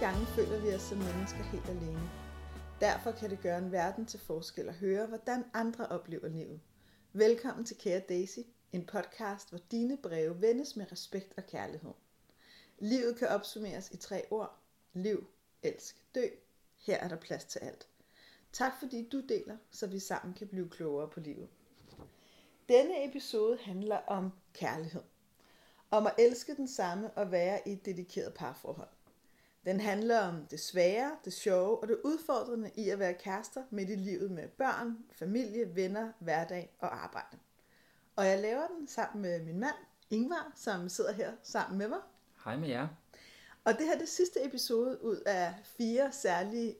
Gange føler vi os som mennesker helt alene. Derfor kan det gøre en verden til forskel at høre, hvordan andre oplever livet. Velkommen til Kære Daisy, en podcast, hvor dine breve vendes med respekt og kærlighed. Livet kan opsummeres i tre ord. Liv, elsk, dø. Her er der plads til alt. Tak fordi du deler, så vi sammen kan blive klogere på livet. Denne episode handler om kærlighed. Om at elske den samme og være i et dedikeret parforhold. Den handler om det svære, det sjove og det udfordrende i at være kærester midt i livet med børn, familie, venner, hverdag og arbejde. Og jeg laver den sammen med min mand, Ingvar, som sidder her sammen med mig. Hej med jer. Og det her er det sidste episode ud af fire særlige,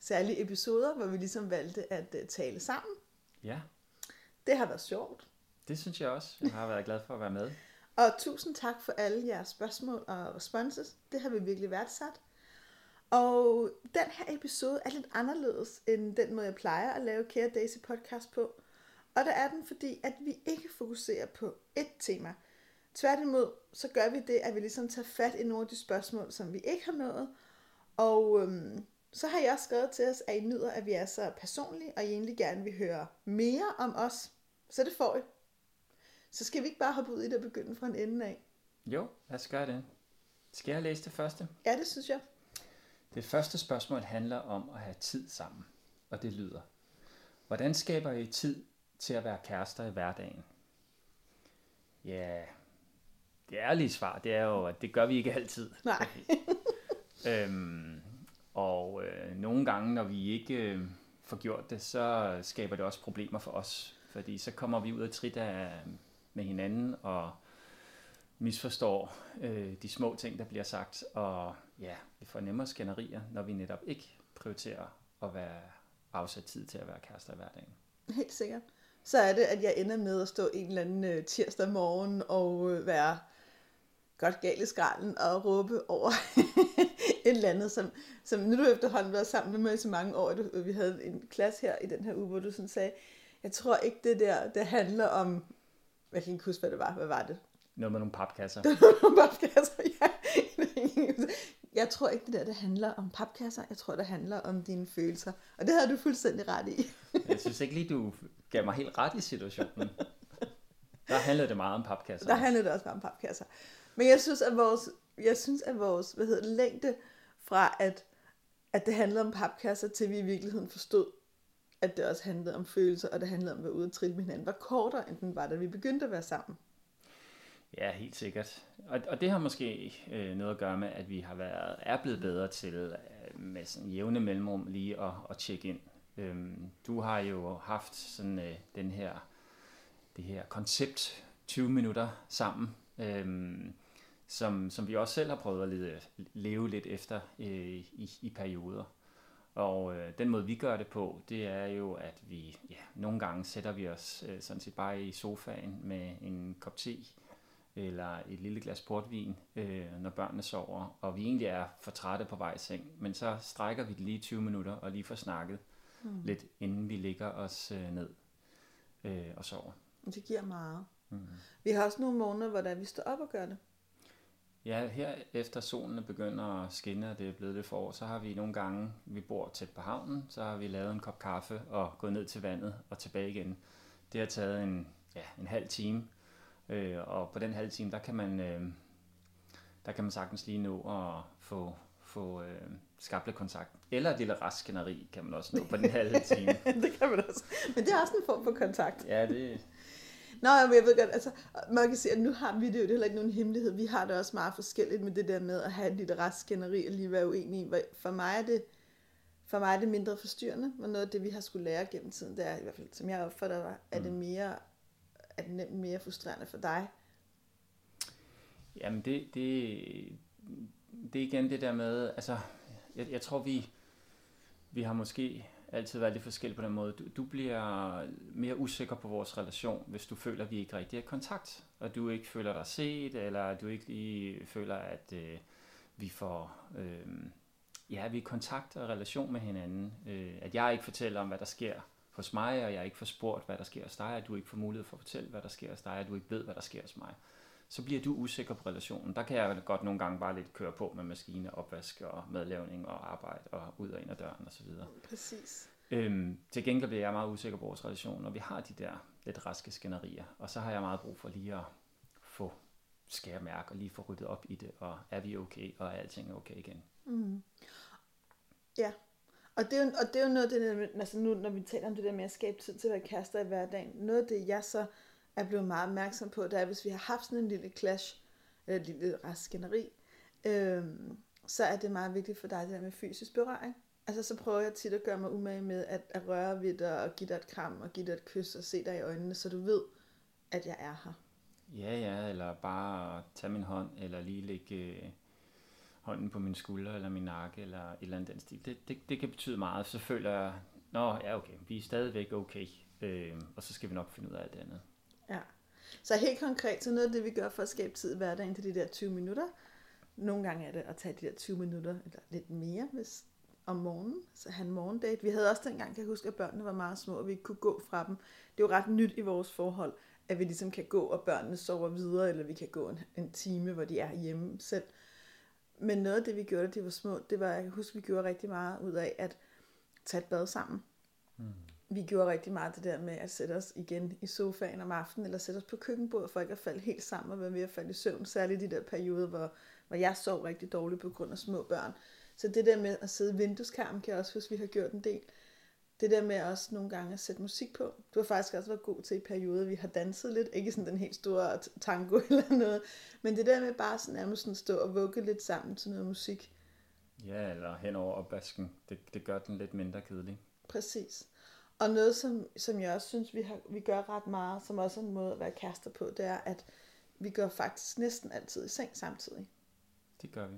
særlige episoder, hvor vi ligesom valgte at uh, tale sammen. Ja, Det har været sjovt. det synes jeg også. Jeg har været glad for at være med. Og tusind tak for alle jeres spørgsmål og responses. Det har vi virkelig værdsat. Og den her episode er lidt anderledes end den måde, jeg plejer at lave Kære Daisy podcast på. Og der er den, fordi at vi ikke fokuserer på ét tema. Tværtimod, så gør vi det, at vi ligesom tager fat i nogle af de spørgsmål, som vi ikke har nået. Og øhm, så har jeg også skrevet til os, at I nyder, at vi er så personlige, og I egentlig gerne vil høre mere om os. Så det får I. Så skal vi ikke bare hoppe ud i det og begynde fra en ende af? Jo, lad os gøre det. Skal jeg læse det første? Ja, det synes jeg. Det første spørgsmål handler om at have tid sammen, og det lyder. Hvordan skaber I tid til at være kærester i hverdagen? Ja, det ærlige svar, det er jo, at det gør vi ikke altid. Nej. Øhm, og øh, nogle gange, når vi ikke øh, får gjort det, så skaber det også problemer for os. Fordi så kommer vi ud af trit af, med hinanden og misforstår øh, de små ting, der bliver sagt. Og ja, vi får nemmere skænderier, når vi netop ikke prioriterer at være afsat tid til at være kærester i hverdagen. Helt sikkert. Så er det, at jeg ender med at stå en eller anden øh, tirsdag morgen og øh, være godt gal i skralden og råbe over et eller andet, som, som nu du efterhånden været sammen med mig i så mange år. Du, øh, vi havde en klasse her i den her uge, hvor du sådan sagde, jeg tror ikke det der, det handler om, jeg kan ikke huske, hvad det var. Hvad var det? Noget med nogle papkasser. papkasser, ja. Jeg tror ikke, det der det handler om papkasser. Jeg tror, det handler om dine følelser. Og det havde du fuldstændig ret i. Jeg synes ikke lige, du gav mig helt ret i situationen. Der handlede det meget om papkasser. Der handler det også bare om papkasser. Men jeg synes, at vores, jeg synes, at vores hvad hedder, det, længde fra, at, at det handlede om papkasser, til vi i virkeligheden forstod, at det også handlede om følelser, og det handlede om at være ude og trille med hinanden, var kortere, end den var, da vi begyndte at være sammen. Ja, helt sikkert. Og, og det har måske øh, noget at gøre med, at vi har været, er blevet bedre til øh, med sådan jævne mellemrum lige at, at tjekke ind. Øhm, du har jo haft sådan øh, den her, det her koncept 20 minutter sammen, øhm, som, som vi også selv har prøvet at lede, leve lidt efter øh, i, i perioder. Og øh, den måde vi gør det på, det er jo, at vi ja, nogle gange sætter vi os øh, sådan set bare i sofaen med en kop te, eller et lille glas portvin, øh, når børnene sover, og vi egentlig er for trætte på vej i seng, men så strækker vi det lige 20 minutter og lige får snakket mm. lidt, inden vi ligger os øh, ned øh, og sover. Det giver meget. Mm. Vi har også nogle måneder, hvor vi står op og gør det. Ja, her efter solen er begynder at skinne, og det er blevet lidt forår, så har vi nogle gange, vi bor tæt på havnen, så har vi lavet en kop kaffe og gået ned til vandet og tilbage igen. Det har taget en, ja, en halv time, Øh, og på den halve time, der kan man, øh, der kan man sagtens lige nå at få, få øh, skabt lidt kontakt. Eller et lille raskænderi kan man også nå på den halve time. det kan man også. Men det er også en form for kontakt. Ja, det... Nå, men jeg ved godt, altså, man kan sige, at nu har vi det jo, det er heller ikke nogen hemmelighed. Vi har det også meget forskelligt med det der med at have et lille raskænderi og lige være uenige. For mig er det, for mig er det mindre forstyrrende, og noget af det, vi har skulle lære gennem tiden, det er i hvert fald, som jeg opfatter dig, er det mere er det nemt mere frustrerende for dig? Jamen det, det, det er igen det der med, altså jeg, jeg tror vi, vi har måske altid været lidt forskellige på den måde. Du, du bliver mere usikker på vores relation, hvis du føler, at vi ikke rigtig er i kontakt, og du ikke føler dig set, eller du ikke lige føler, at øh, vi får, øh, ja, vi er i kontakt og relation med hinanden. Øh, at jeg ikke fortæller om, hvad der sker hos mig, og jeg ikke får spurgt, hvad der sker hos dig, at du ikke får mulighed for at fortælle, hvad der sker hos dig, at du ikke ved, hvad der sker hos mig så bliver du usikker på relationen. Der kan jeg godt nogle gange bare lidt køre på med maskine, opvask og madlavning og arbejde og ud og ind af døren osv. Præcis. Øhm, til gengæld bliver jeg meget usikker på vores relation, når vi har de der lidt raske skænderier. Og så har jeg meget brug for lige at få skære mærke og lige få ryddet op i det, og er vi okay, og er alting okay igen. Mm. Ja, og det, er jo, og det er jo noget det, altså nu når vi taler om det der med at skabe tid til at være kærester i hverdagen, noget af det, jeg så er blevet meget opmærksom på, det er, hvis vi har haft sådan en lille clash, eller et lille raskænderi, øhm, så er det meget vigtigt for dig, det der med fysisk berøring. Altså så prøver jeg tit at gøre mig umage med at, at røre ved dig og give dig et kram og give dig et kys og se dig i øjnene, så du ved, at jeg er her. Ja, ja, eller bare tage min hånd, eller lige lægge øh, hånden på min skulder, eller min nakke, eller et eller andet den stil. Det, det, det kan betyde meget. Så føler jeg, nå ja, okay, vi er stadigvæk okay, øh, og så skal vi nok finde ud af alt det andet. Så helt konkret, så noget af det, vi gør for at skabe tid i hverdagen til de der 20 minutter, nogle gange er det at tage de der 20 minutter, eller lidt mere, hvis om morgenen, så han morgendate. Vi havde også dengang, kan jeg huske, at børnene var meget små, og vi ikke kunne gå fra dem. Det er jo ret nyt i vores forhold, at vi ligesom kan gå, og børnene sover videre, eller vi kan gå en, en time, hvor de er hjemme selv. Men noget af det, vi gjorde, da de var små, det var, jeg kan huske, vi gjorde rigtig meget ud af at tage et bad sammen. Mm. Vi gjorde rigtig meget det der med at sætte os igen i sofaen om aftenen, eller sætte os på køkkenbordet, for ikke at falde helt sammen og være ved at falde i søvn, særligt i de der perioder, hvor, hvor jeg sov rigtig dårligt på grund af små børn. Så det der med at sidde i vindueskarmen, kan jeg også huske, vi har gjort en del. Det der med også nogle gange at sætte musik på. Du har faktisk også været god til i perioder, vi har danset lidt. Ikke sådan den helt store tango eller noget. Men det der med bare sådan nærmest sådan stå og vugge lidt sammen til noget musik. Ja, eller hen over opvasken. Det, det gør den lidt mindre kedelig. Præcis. Og noget, som, som jeg også synes, vi, har, vi gør ret meget, som også er en måde at være kærester på, det er, at vi går faktisk næsten altid i seng samtidig. Det gør vi.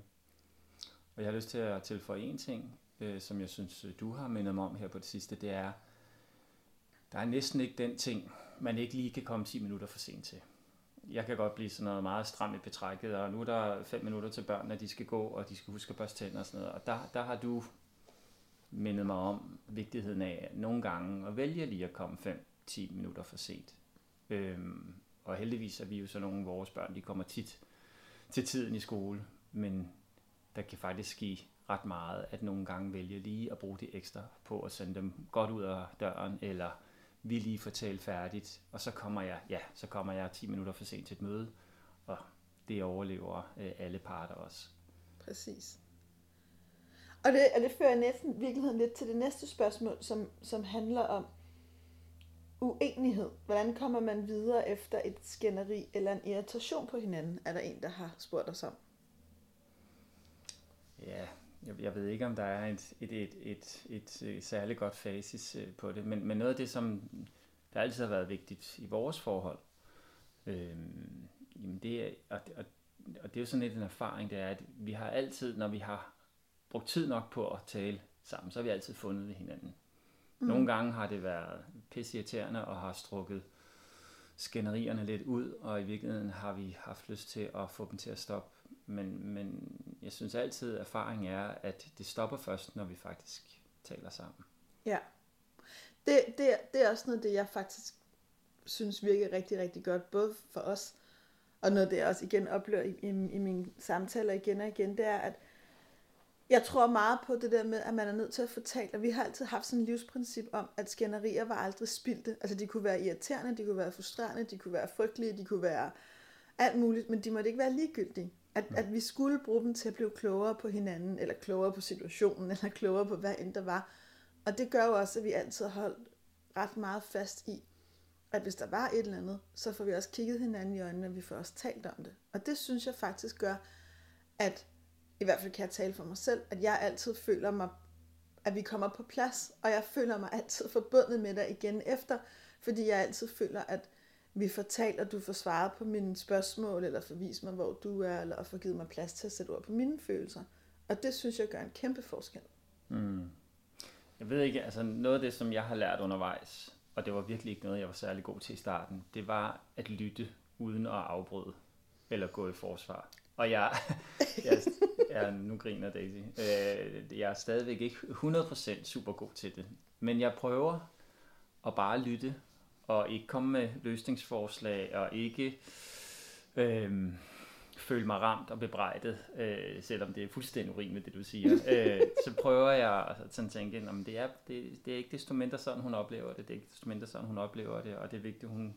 Og jeg har lyst til at tilføje en ting, øh, som jeg synes, øh, du har mindet mig om her på det sidste, det er, der er næsten ikke den ting, man ikke lige kan komme 10 minutter for sent til. Jeg kan godt blive sådan noget meget stramt i betrækket, og nu er der 5 minutter til børnene, de skal gå, og de skal huske at børste tænder og sådan noget. Og der, der har du mindet mig om vigtigheden af nogle gange at vælge lige at komme 5-10 minutter for sent. Øhm, og heldigvis er vi jo så nogle af vores børn, de kommer tit til tiden i skole, men der kan faktisk ske ret meget, at nogle gange vælge lige at bruge det ekstra på at sende dem godt ud af døren, eller vi lige får talt færdigt, og så kommer jeg, ja, så kommer jeg 10 minutter for sent til et møde, og det overlever øh, alle parter også. Præcis. Og det, og det fører næsten virkeligheden lidt til det næste spørgsmål, som, som handler om uenighed. Hvordan kommer man videre efter et skænderi eller en irritation på hinanden, er der en, der har spurgt os om. Ja, jeg, jeg ved ikke, om der er et, et, et, et, et, et særligt godt fasis øh, på det, men, men noget af det, som der altid har været vigtigt i vores forhold, øh, jamen det er, og, og, og det er jo sådan lidt en erfaring, det er, at vi har altid, når vi har brugt tid nok på at tale sammen, så har vi altid fundet hinanden. Mm. Nogle gange har det været pissirriterende og har strukket skænderierne lidt ud, og i virkeligheden har vi haft lyst til at få dem til at stoppe men, men jeg synes altid, at erfaring er, at det stopper først, når vi faktisk taler sammen. Ja. Det, det, det er også noget, det jeg faktisk synes virker rigtig, rigtig godt, både for os, og noget det jeg også igen oplever i, i, i mine samtaler igen og igen, det er, at jeg tror meget på det der med, at man er nødt til at fortælle, og vi har altid haft sådan et livsprincip om, at skænderier var aldrig spildte. Altså de kunne være irriterende, de kunne være frustrerende, de kunne være frygtelige, de kunne være alt muligt, men de måtte ikke være ligegyldige. At, at vi skulle bruge dem til at blive klogere på hinanden, eller klogere på situationen, eller klogere på hvad end der var. Og det gør jo også, at vi altid har holdt ret meget fast i, at hvis der var et eller andet, så får vi også kigget hinanden i øjnene, og vi får også talt om det. Og det synes jeg faktisk gør, at i hvert fald kan jeg tale for mig selv, at jeg altid føler mig, at vi kommer på plads, og jeg føler mig altid forbundet med dig igen efter, fordi jeg altid føler, at vi får talt, og du får svaret på mine spørgsmål, eller får vist mig, hvor du er, eller får givet mig plads til at sætte ord på mine følelser. Og det synes jeg gør en kæmpe forskel. Mm. Jeg ved ikke, altså noget af det, som jeg har lært undervejs, og det var virkelig ikke noget, jeg var særlig god til i starten, det var at lytte uden at afbryde, eller gå i forsvar. Og jeg, jeg, jeg nu griner Daisy, øh, jeg er stadigvæk ikke 100% super god til det, men jeg prøver at bare lytte og ikke komme med løsningsforslag, og ikke øh, føle mig ramt og bebrejdet, øh, selvom det er fuldstændig urimeligt, det du siger, øh, så prøver jeg at sådan tænke, at det er, det, det er ikke desto mindre sådan, hun oplever det, det er ikke desto mindre sådan, hun oplever det, og det er vigtigt, hun,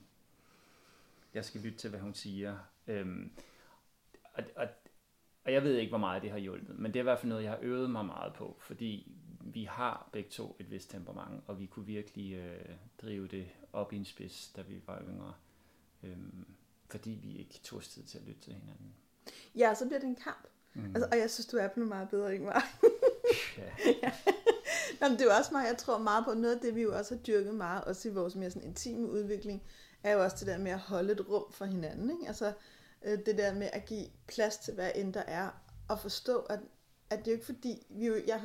jeg skal lytte til, hvad hun siger. Øhm, og, og, og jeg ved ikke, hvor meget det har hjulpet, men det er i hvert fald noget, jeg har øvet mig meget på, fordi vi har begge to et vist temperament, og vi kunne virkelig øh, drive det op i en spids, da vi var yngre. Øhm, fordi vi ikke tog tid til at lytte til hinanden. Ja, så bliver det en kamp. Mm. Altså, og jeg synes, du er på noget meget bedre mig. ja. ja. Nå, men det er jo også mig, jeg tror meget på, noget af det, vi jo også har dyrket meget, også i vores mere sådan intime udvikling, er jo også det der med at holde et rum for hinanden. Ikke? Altså øh, det der med at give plads til, hvad end der er, og forstå, at, at det er jo ikke fordi, vi jo, jeg,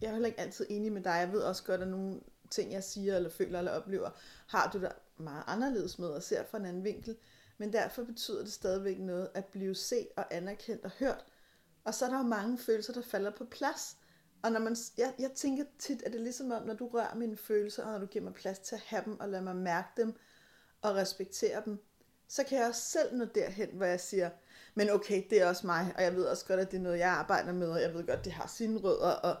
jeg er heller ikke altid enig med dig, jeg ved også godt, at nogle ting, jeg siger, eller føler, eller oplever, har du der meget anderledes med, og ser fra en anden vinkel. Men derfor betyder det stadigvæk noget at blive set og anerkendt og hørt. Og så er der jo mange følelser, der falder på plads. Og når man, jeg, jeg tænker tit, at det er ligesom om, når du rører mine følelser, og når du giver mig plads til at have dem, og lader mig mærke dem, og respektere dem, så kan jeg også selv nå derhen, hvor jeg siger, men okay, det er også mig, og jeg ved også godt, at det er noget, jeg arbejder med, og jeg ved godt, det har sine rødder, og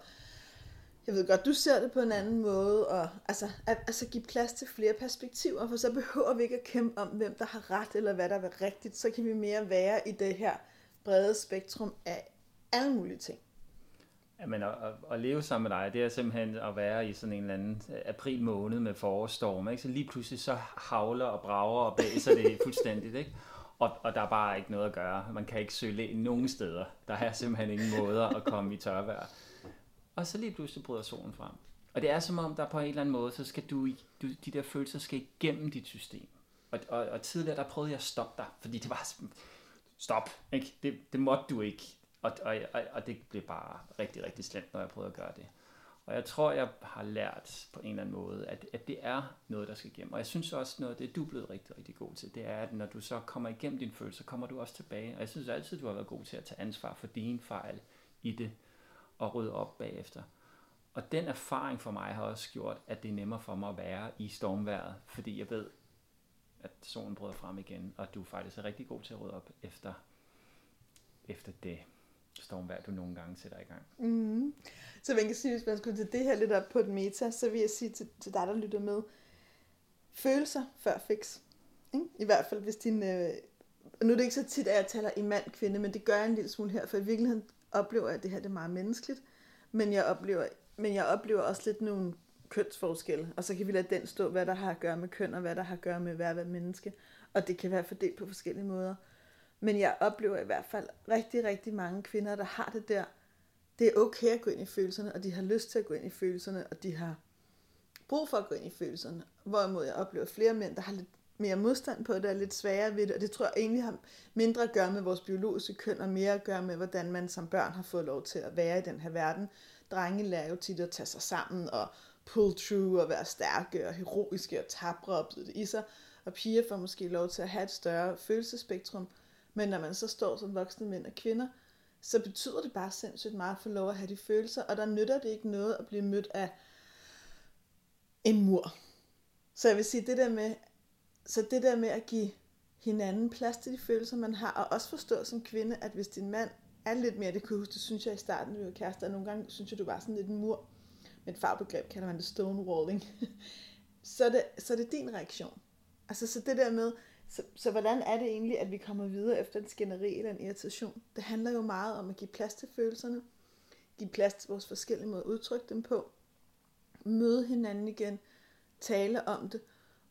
jeg ved godt, du ser det på en anden måde, og altså, at, altså give plads til flere perspektiver, for så behøver vi ikke at kæmpe om, hvem der har ret, eller hvad der er rigtigt, så kan vi mere være i det her brede spektrum af alle mulige ting. Jamen, at, at, leve sammen med dig, det er simpelthen at være i sådan en eller anden øh, april måned med forårsstorm, ikke? Så lige pludselig så havler og brager og bæser det fuldstændigt, ikke? Og, og der er bare ikke noget at gøre. Man kan ikke søge ind nogen steder. Der er simpelthen ingen måder at komme i tørvejr. Og så lige pludselig bryder solen frem. Og det er som om, der på en eller anden måde, så skal du, du de der følelser skal igennem dit system. Og, og, og tidligere, der prøvede jeg at stoppe dig, fordi det var stop, ikke? Det, det måtte du ikke. Og, og, og, og det blev bare rigtig, rigtig slemt, når jeg prøvede at gøre det. Og jeg tror, jeg har lært på en eller anden måde, at, at det er noget, der skal igennem. Og jeg synes også, noget af det, du er blevet rigtig, rigtig god til, det er, at når du så kommer igennem dine følelser, kommer du også tilbage. Og jeg synes altid, du har været god til at tage ansvar for dine fejl i det, og rydde op bagefter. Og den erfaring for mig har også gjort, at det er nemmere for mig at være i stormværet, fordi jeg ved, at solen bryder frem igen, og du faktisk er rigtig god til at rydde op efter, efter det stormvær, du nogle gange sætter i gang. Mm. Så man kan sige, hvis man skulle tage det her lidt op på et meta, så vil jeg sige til, til dig, der lytter med, følelser før fix. Ikke? I hvert fald, hvis din... Øh, nu er det ikke så tit, at jeg taler i mand-kvinde, men det gør jeg en lille smule her, for i virkeligheden oplever jeg, at det her det er meget menneskeligt, men jeg oplever, men jeg oplever også lidt nogle kønsforskelle, og så kan vi lade den stå, hvad der har at gøre med køn, og hvad der har at gøre med hver, hver menneske, og det kan være fordelt på forskellige måder. Men jeg oplever i hvert fald rigtig, rigtig mange kvinder, der har det der. Det er okay at gå ind i følelserne, og de har lyst til at gå ind i følelserne, og de har brug for at gå ind i følelserne. Hvorimod jeg oplever flere mænd, der har lidt mere modstand på det, og lidt sværere ved det, og det tror jeg egentlig har mindre at gøre med vores biologiske køn, og mere at gøre med, hvordan man som børn har fået lov til at være i den her verden. Drenge lærer jo tit at tage sig sammen, og pull through, og være stærke, og heroiske, og tabre, og det i sig. Og piger får måske lov til at have et større følelsespektrum, men når man så står som voksne mænd og kvinder, så betyder det bare sindssygt meget for lov at have de følelser, og der nytter det ikke noget at blive mødt af en mur. Så jeg vil sige, det der med, så det der med at give hinanden plads til de følelser, man har, og også forstå som kvinde, at hvis din mand er lidt mere, det kunne huske, det synes jeg i starten, vi var kærester, og nogle gange synes jeg, du var sådan lidt en mur, med et fagbegreb kalder man det stonewalling, så er det, så er det din reaktion. Altså så det der med, så, så hvordan er det egentlig, at vi kommer videre efter en skænderi eller en irritation? Det handler jo meget om at give plads til følelserne, give plads til vores forskellige måder at udtrykke dem på, møde hinanden igen, tale om det.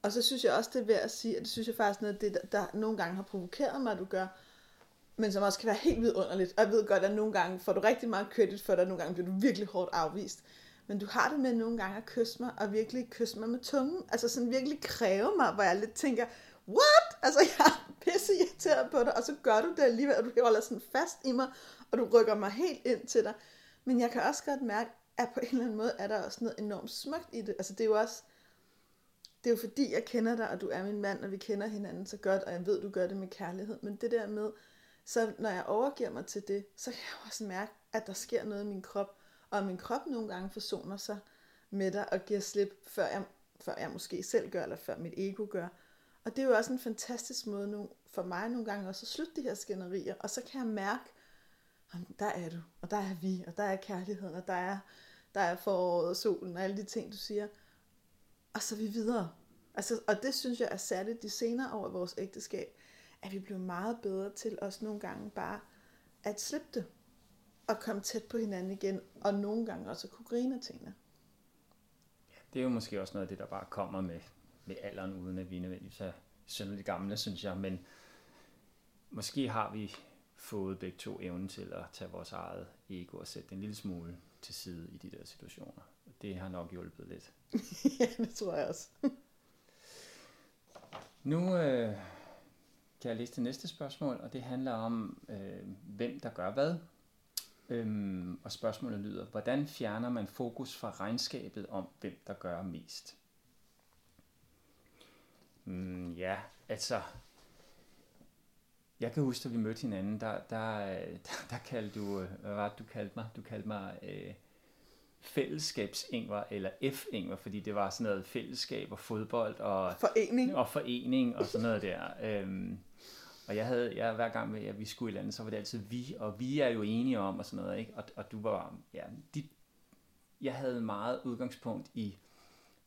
Og så synes jeg også, det er værd at sige, at det synes jeg faktisk noget, det, der, der nogle gange har provokeret mig, at du gør, men som også kan være helt vidunderligt. Og jeg ved godt, at nogle gange får du rigtig meget kredit for dig, nogle gange bliver du virkelig hårdt afvist. Men du har det med nogle gange at kysse mig, og virkelig kysse mig med tungen. Altså sådan virkelig kræve mig, hvor jeg lidt tænker, what? Altså, jeg er pisse irriteret på dig, og så gør du det alligevel, og du holder sådan fast i mig, og du rykker mig helt ind til dig. Men jeg kan også godt mærke, at på en eller anden måde er der også noget enormt smukt i det. Altså, det er jo også, det er jo fordi, jeg kender dig, og du er min mand, og vi kender hinanden så godt, og jeg ved, du gør det med kærlighed. Men det der med, så når jeg overgiver mig til det, så kan jeg også mærke, at der sker noget i min krop, og min krop nogle gange forsoner sig med dig og giver slip, før jeg, før jeg måske selv gør, eller før mit ego gør. Og det er jo også en fantastisk måde nu, for mig nogle gange også at slutte de her skænderier, og så kan jeg mærke, der er du, og der er vi, og der er kærligheden, og der er, der er foråret og solen, og alle de ting, du siger. Og så er vi videre. Altså, og det synes jeg er særligt de senere år i vores ægteskab, at vi blev meget bedre til også nogle gange bare at slippe det, og komme tæt på hinanden igen, og nogle gange også at kunne grine af tingene. Det er jo måske også noget af det, der bare kommer med, med alderen, uden at vi nødvendigvis er synderligt gamle, synes jeg, men måske har vi fået begge to evnen til at tage vores eget ego og sætte en lille smule til side i de der situationer. Det har nok hjulpet lidt. ja, det tror jeg også. nu øh, kan jeg læse det næste spørgsmål, og det handler om, øh, hvem der gør hvad. Øhm, og spørgsmålet lyder, hvordan fjerner man fokus fra regnskabet om, hvem der gør mest? Mm, ja, altså, jeg kan huske, at vi mødte hinanden, der, der, der, der kaldte du, hvad var det, du kaldte mig? Du kaldte mig øh, fællesskabsingver, eller F-ingver, fordi det var sådan noget fællesskab og fodbold og forening og, forening og sådan noget der. Øhm, og jeg havde, jeg, hver gang at vi skulle i landet, så var det altid vi, og vi er jo enige om, og sådan noget, ikke? Og, og du var, ja, dit, jeg havde meget udgangspunkt i,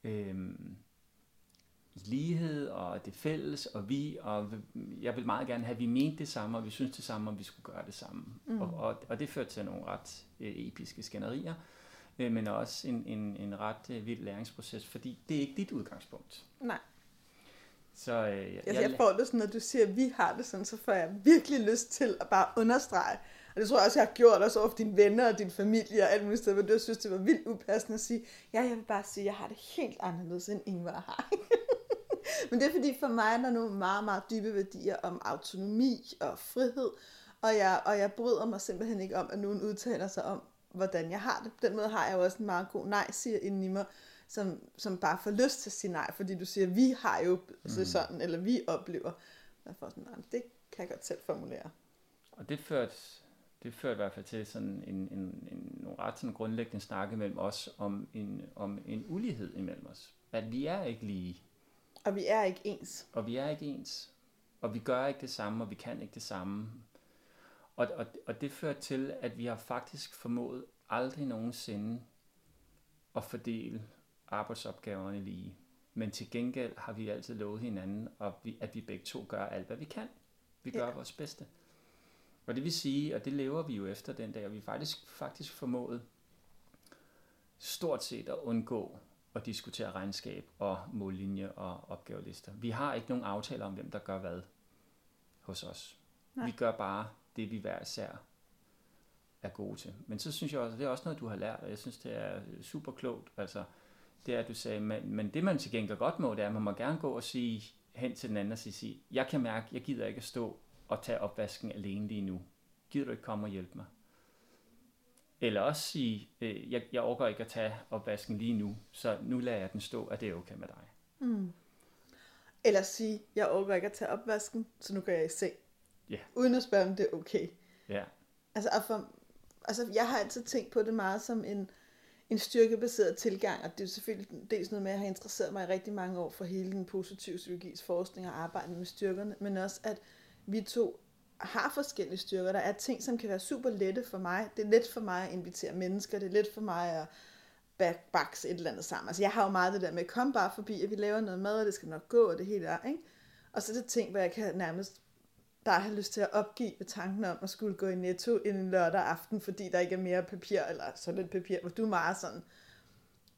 øhm, i lighed, og det fælles, og vi, og jeg vil meget gerne have, at vi mente det samme, og vi synes det samme, og vi skulle gøre det samme. Mm. Og, og, og det førte til nogle ret øh, episke skænderier, øh, men også en, en, en ret øh, vild læringsproces, fordi det er ikke dit udgangspunkt. Nej. Så, øh, jeg, altså, jeg, jeg får det sådan, når du siger, at vi har det sådan, så får jeg virkelig lyst til at bare understrege. Og det tror jeg også, jeg har gjort også over for dine venner og din familie og alt muligt sted, hvor du synes, det var vildt upassende at sige, ja, jeg vil bare sige, at jeg har det helt anderledes, end Ingvar har. Men det er fordi, for mig er der nogle meget, meget dybe værdier om autonomi og frihed, og jeg, og jeg bryder mig simpelthen ikke om, at nogen udtaler sig om, hvordan jeg har det. På den måde har jeg jo også en meget god nej-siger inden i mig, som, som bare får lyst til at sige nej, fordi du siger, vi har jo mm. sådan, eller vi oplever. Jeg får sådan, nej, det kan jeg godt selv formulere. Og det førte, det førte i hvert fald til sådan en, en, en, en ret sådan grundlæggende snakke mellem os om en, om en ulighed imellem os. At vi er ikke lige. Og vi er ikke ens. Og vi er ikke ens. Og vi gør ikke det samme, og vi kan ikke det samme. Og, og, og det fører til, at vi har faktisk formået aldrig nogensinde at fordele arbejdsopgaverne lige. Men til gengæld har vi altid lovet hinanden, at vi begge to gør alt, hvad vi kan. Vi gør ja. vores bedste. Og det vil sige, og det lever vi jo efter den dag, og vi faktisk, faktisk formået stort set at undgå at diskutere regnskab og mållinje og opgavelister. Vi har ikke nogen aftaler om, hvem der gør hvad hos os. Nej. Vi gør bare det, vi hver især er gode til. Men så synes jeg også, det er også noget, du har lært, og jeg synes, det er super klogt. Altså, det er, at du sagde, men, men det man til gengæld godt må, det er, at man må gerne gå og sige hen til den anden og sige, jeg kan mærke, jeg gider ikke at stå og tage opvasken alene lige nu. Gider du ikke komme og hjælpe mig? Eller også sige, øh, jeg, jeg overgår ikke at tage opvasken lige nu, så nu lader jeg den stå, at det er okay med dig. Mm. Eller sige, jeg overgår ikke at tage opvasken, så nu går jeg i seng. Ja. Yeah. Uden at spørge, om det er okay. Ja. Yeah. Altså, for, altså, jeg har altid tænkt på det meget som en, en styrkebaseret tilgang, og det er selvfølgelig dels noget med, at jeg har interesseret mig i rigtig mange år for hele den positive psykologis forskning og arbejde med styrkerne, men også at vi to har forskellige styrker. Der er ting, som kan være super lette for mig. Det er let for mig at invitere mennesker, det er let for mig at bakse et eller andet sammen. Altså jeg har jo meget det der med, kom bare forbi, at vi laver noget mad, og det skal nok gå, og det hele er, ikke? Og så er det ting, hvor jeg kan nærmest bare have lyst til at opgive ved tanken om at skulle gå i netto en lørdag aften, fordi der ikke er mere papir, eller så lidt papir, hvor du er meget sådan,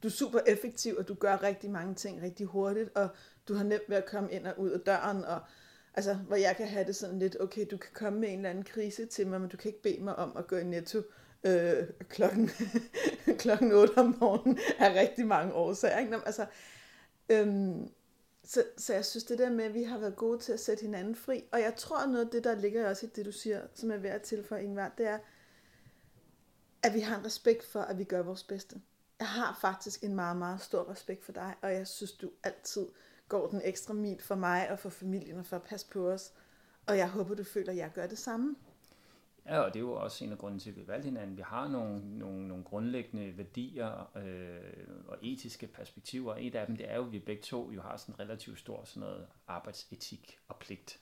du er super effektiv, og du gør rigtig mange ting rigtig hurtigt, og du har nemt ved at komme ind og ud af døren, og altså, hvor jeg kan have det sådan lidt, okay, du kan komme med en eller anden krise til mig, men du kan ikke bede mig om at gå i netto øh, klokken, klokken 8 om morgenen af rigtig mange årsager. Ikke? Altså, øhm, så, så jeg synes det der med, at vi har været gode til at sætte hinanden fri, og jeg tror noget af det, der ligger også i det, du siger, som er værd at tilføje, Ingvar, det er, at vi har en respekt for, at vi gør vores bedste. Jeg har faktisk en meget, meget stor respekt for dig, og jeg synes, du altid går den ekstra mil for mig og for familien og for at passe på os. Og jeg håber, du føler, at jeg gør det samme. Ja, og det er jo også en af grunden til, at vi valgte hinanden. Vi har nogle, nogle, nogle grundlæggende værdier øh, og etiske perspektiver. Et af dem, det er jo, at vi begge to jo har sådan en relativt stor sådan noget arbejdsetik og pligt.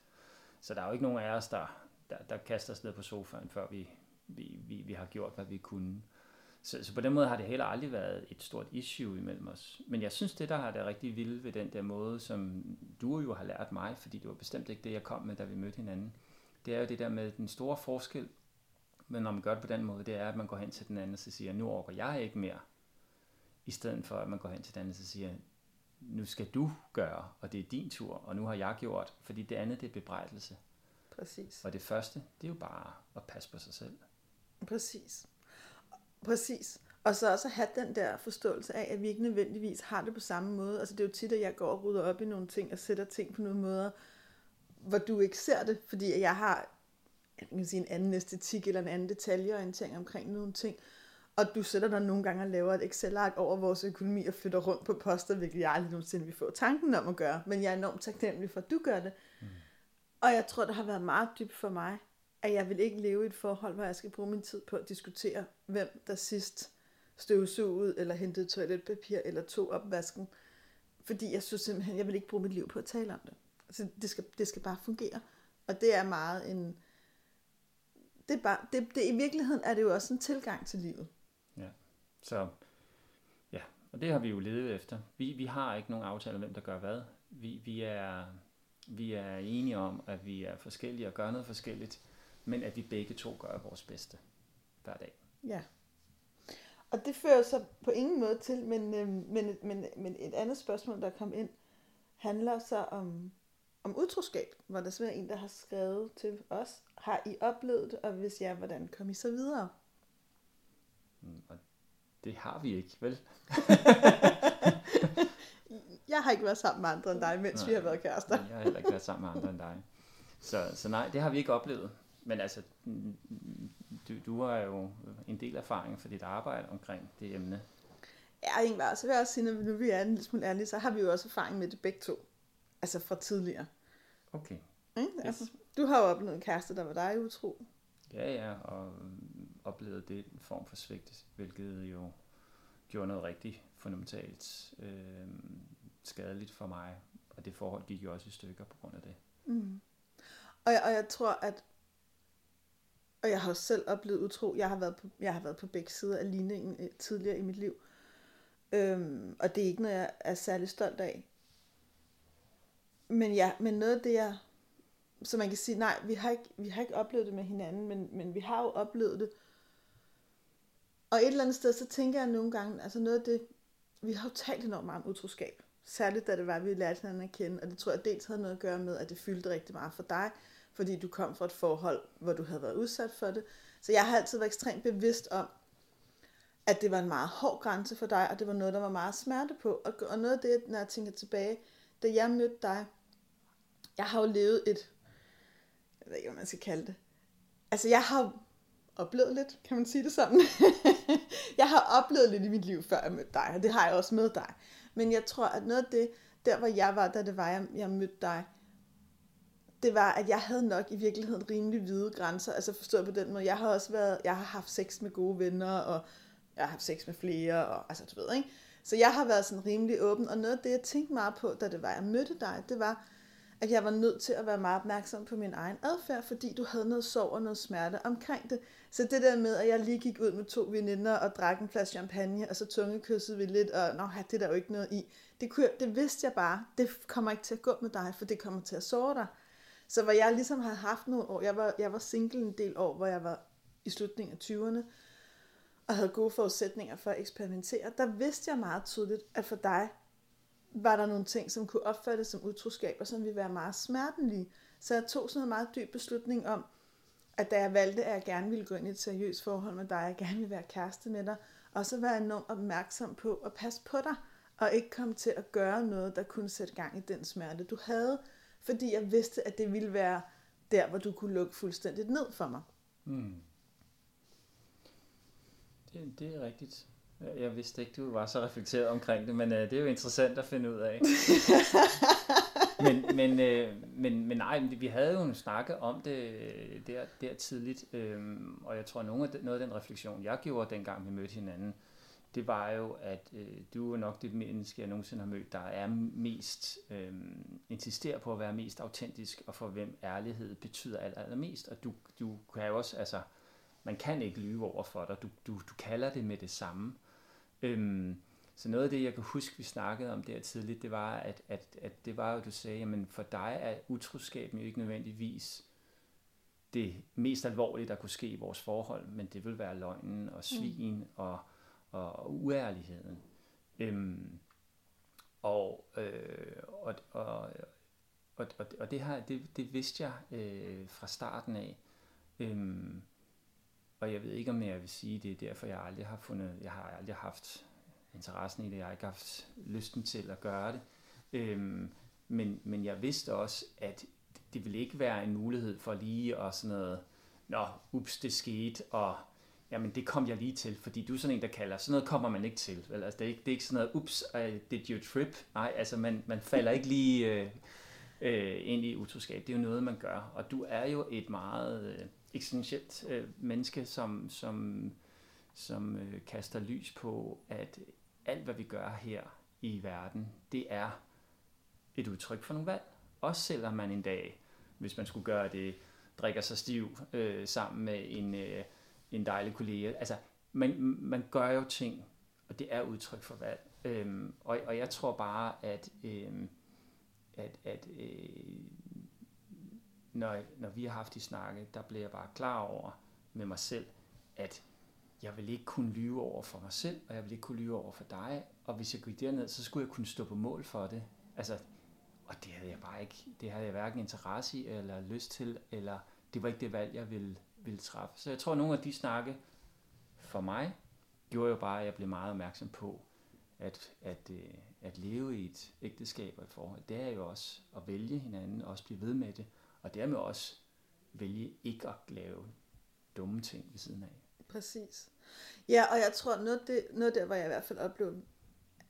Så der er jo ikke nogen af os, der, der, der kaster os ned på sofaen, før vi, vi, vi, vi har gjort, hvad vi kunne. Så, så på den måde har det heller aldrig været et stort issue imellem os. Men jeg synes, det der har det rigtig vilde ved den der måde, som du jo har lært mig, fordi det var bestemt ikke det, jeg kom med, da vi mødte hinanden, det er jo det der med den store forskel, men når man gør det på den måde, det er, at man går hen til den anden og så siger, nu overgår jeg ikke mere, i stedet for at man går hen til den anden og så siger, nu skal du gøre, og det er din tur, og nu har jeg gjort, fordi det andet, det er bebrejdelse. Præcis. Og det første, det er jo bare at passe på sig selv. Præcis. Præcis. Og så også at have den der forståelse af, at vi ikke nødvendigvis har det på samme måde. Altså det er jo tit, at jeg går og rydder op i nogle ting og sætter ting på nogle måder, hvor du ikke ser det, fordi jeg har jeg kan sige, en anden æstetik eller en anden detaljeorientering omkring nogle ting. Og du sætter dig nogle gange og laver et Excel-ark over vores økonomi og flytter rundt på poster, hvilket jeg aldrig nogensinde vil få tanken om at gøre. Men jeg er enormt taknemmelig for, at du gør det. Mm. Og jeg tror, det har været meget dybt for mig, at jeg vil ikke leve i et forhold, hvor jeg skal bruge min tid på at diskutere, hvem der sidst støvsugede, eller hentede toiletpapir, eller tog opvasken. Fordi jeg synes simpelthen, jeg vil ikke bruge mit liv på at tale om det. Altså, det skal, det skal bare fungere. Og det er meget en... Det er bare, det, det, I virkeligheden er det jo også en tilgang til livet. Ja, så ja, og det har vi jo levet efter. Vi, vi har ikke nogen aftale om, hvem der gør hvad. Vi, vi, er, vi er enige om, at vi er forskellige og gør noget forskelligt, men at vi begge to gør vores bedste hver dag. Ja. Og det fører så på ingen måde til, men, øh, men, men, men et andet spørgsmål, der kom ind, handler så om, om utroskab, hvor der er en, der har skrevet til os, har I oplevet det, og hvis ja, hvordan kom I så videre? Mm, og det har vi ikke, vel? jeg har ikke været sammen med andre end dig, mens nej, vi har været kærester. jeg har heller ikke været sammen med andre end dig. Så, så nej, det har vi ikke oplevet. Men altså, du, du har jo en del erfaring for dit arbejde omkring det emne. Ja, Ingvar, så vil jeg også sige, når nu vi er en lille smule ærlige, så har vi jo også erfaring med det begge to. Altså fra tidligere. Okay. Mm? Yes. Altså, du har jo oplevet en kæreste, der var dig utro. Ja, ja, og oplevede det en form for svigt, hvilket jo gjorde noget rigtig fundamentalt øh, skadeligt for mig. Og det forhold gik jo også i stykker på grund af det. Mm. Og, jeg, og jeg tror, at og jeg har også selv oplevet utro. Jeg har været på, jeg har været på begge sider af ligningen øh, tidligere i mit liv. Øhm, og det er ikke noget, jeg er særlig stolt af. Men ja, men noget af det, jeg... Så man kan sige, nej, vi har ikke, vi har ikke oplevet det med hinanden, men, men vi har jo oplevet det. Og et eller andet sted, så tænker jeg nogle gange, altså noget af det, vi har jo talt enormt meget om utroskab. Særligt da det var, at vi lærte hinanden at kende. Og det tror jeg dels havde noget at gøre med, at det fyldte rigtig meget for dig fordi du kom fra et forhold, hvor du havde været udsat for det. Så jeg har altid været ekstremt bevidst om, at det var en meget hård grænse for dig, og det var noget, der var meget smerte på. Og, og noget af det, når jeg tænker tilbage, da jeg mødte dig, jeg har jo levet et, jeg ved ikke, hvad man skal kalde det. Altså, jeg har oplevet lidt, kan man sige det sådan. jeg har oplevet lidt i mit liv, før jeg mødte dig, og det har jeg også med dig. Men jeg tror, at noget af det, der hvor jeg var, da det var, jeg, jeg mødte dig, det var, at jeg havde nok i virkeligheden rimelig hvide grænser. Altså forstået på den måde. Jeg har også været, jeg har haft sex med gode venner, og jeg har haft sex med flere, og altså du ved, ikke? Så jeg har været sådan rimelig åben, og noget af det, jeg tænkte meget på, da det var, jeg mødte dig, det var, at jeg var nødt til at være meget opmærksom på min egen adfærd, fordi du havde noget sorg og noget smerte omkring det. Så det der med, at jeg lige gik ud med to veninder og drak en flaske champagne, og så tungekyssede vi lidt, og nå, det er der jo ikke noget i. Det, kunne, det vidste jeg bare, det kommer ikke til at gå med dig, for det kommer til at såre dig. Så hvor jeg ligesom havde haft nogle år, jeg var, jeg var single en del år, hvor jeg var i slutningen af 20'erne, og havde gode forudsætninger for at eksperimentere, der vidste jeg meget tydeligt, at for dig var der nogle ting, som kunne opfattes som utroskab, og som ville være meget smertelige. Så jeg tog sådan en meget dyb beslutning om, at da jeg valgte, at jeg gerne ville gå ind i et seriøst forhold med dig, jeg gerne ville være kæreste med dig, og så være enormt opmærksom på at passe på dig, og ikke komme til at gøre noget, der kunne sætte gang i den smerte, du havde, fordi jeg vidste, at det ville være der, hvor du kunne lukke fuldstændigt ned for mig. Mm. Det, det er rigtigt. Jeg vidste ikke, du var så reflekteret omkring det, men uh, det er jo interessant at finde ud af. men, men, øh, men, men nej, vi havde jo en snakke om det øh, der, der tidligt, øh, og jeg tror, at noget af den refleksion, jeg gjorde dengang vi mødte hinanden, det var jo, at øh, du er nok det menneske, jeg nogensinde har mødt, der er mest, øh, insisterer på at være mest autentisk, og for hvem ærlighed betyder aller, allermest. Og du, du kan jo også, altså, man kan ikke lyve over for dig, du, du, du kalder det med det samme. Øhm, så noget af det, jeg kan huske, vi snakkede om der tidligt, det var, at, at, at det var jo, du sagde, jamen for dig er utroskaben jo ikke nødvendigvis det mest alvorlige, der kunne ske i vores forhold, men det vil være løgnen og svin mm. og, og, uærligheden. Øhm, og, øh, og, og, og, og, og det, her, det, det vidste jeg øh, fra starten af. Øhm, og jeg ved ikke, om jeg vil sige, det er derfor, jeg aldrig har fundet, jeg har aldrig haft interessen i det, jeg har ikke haft lysten til at gøre det. Øhm, men, men jeg vidste også, at det ville ikke være en mulighed for lige at sådan noget, nå, ups, det skete, og jamen det kom jeg lige til, fordi du er sådan en, der kalder, sådan noget kommer man ikke til. Vel? Altså, det, er ikke, det er ikke sådan noget, ups, uh, did you trip? Nej, altså man, man falder ikke lige øh, øh, ind i utroskab. Det er jo noget, man gør. Og du er jo et meget øh, eksistentielt øh, menneske, som, som, som øh, kaster lys på, at alt, hvad vi gør her i verden, det er et udtryk for nogle valg. Også selvom man en dag, hvis man skulle gøre det, drikker sig stiv øh, sammen med en, øh, en dejlig kollega. Altså, man, man gør jo ting, og det er udtryk for valg. Øhm, og, og jeg tror bare, at, øhm, at, at øh, når, når vi har haft de snakke, der bliver jeg bare klar over med mig selv, at jeg vil ikke kunne lyve over for mig selv, og jeg vil ikke kunne lyve over for dig, og hvis jeg gik derned, så skulle jeg kunne stå på mål for det. Altså, og det havde jeg bare ikke, det havde jeg hverken interesse i, eller lyst til, eller det var ikke det valg, jeg ville, ville træffe. Så jeg tror, at nogle af de snakke for mig, gjorde jo bare, at jeg blev meget opmærksom på, at, at, øh, at leve i et ægteskab og et forhold, det er jo også at vælge hinanden, og også blive ved med det, og dermed også vælge ikke at lave dumme ting ved siden af. Præcis. Ja, og jeg tror, noget, det, noget der, hvor jeg i hvert fald oplevede,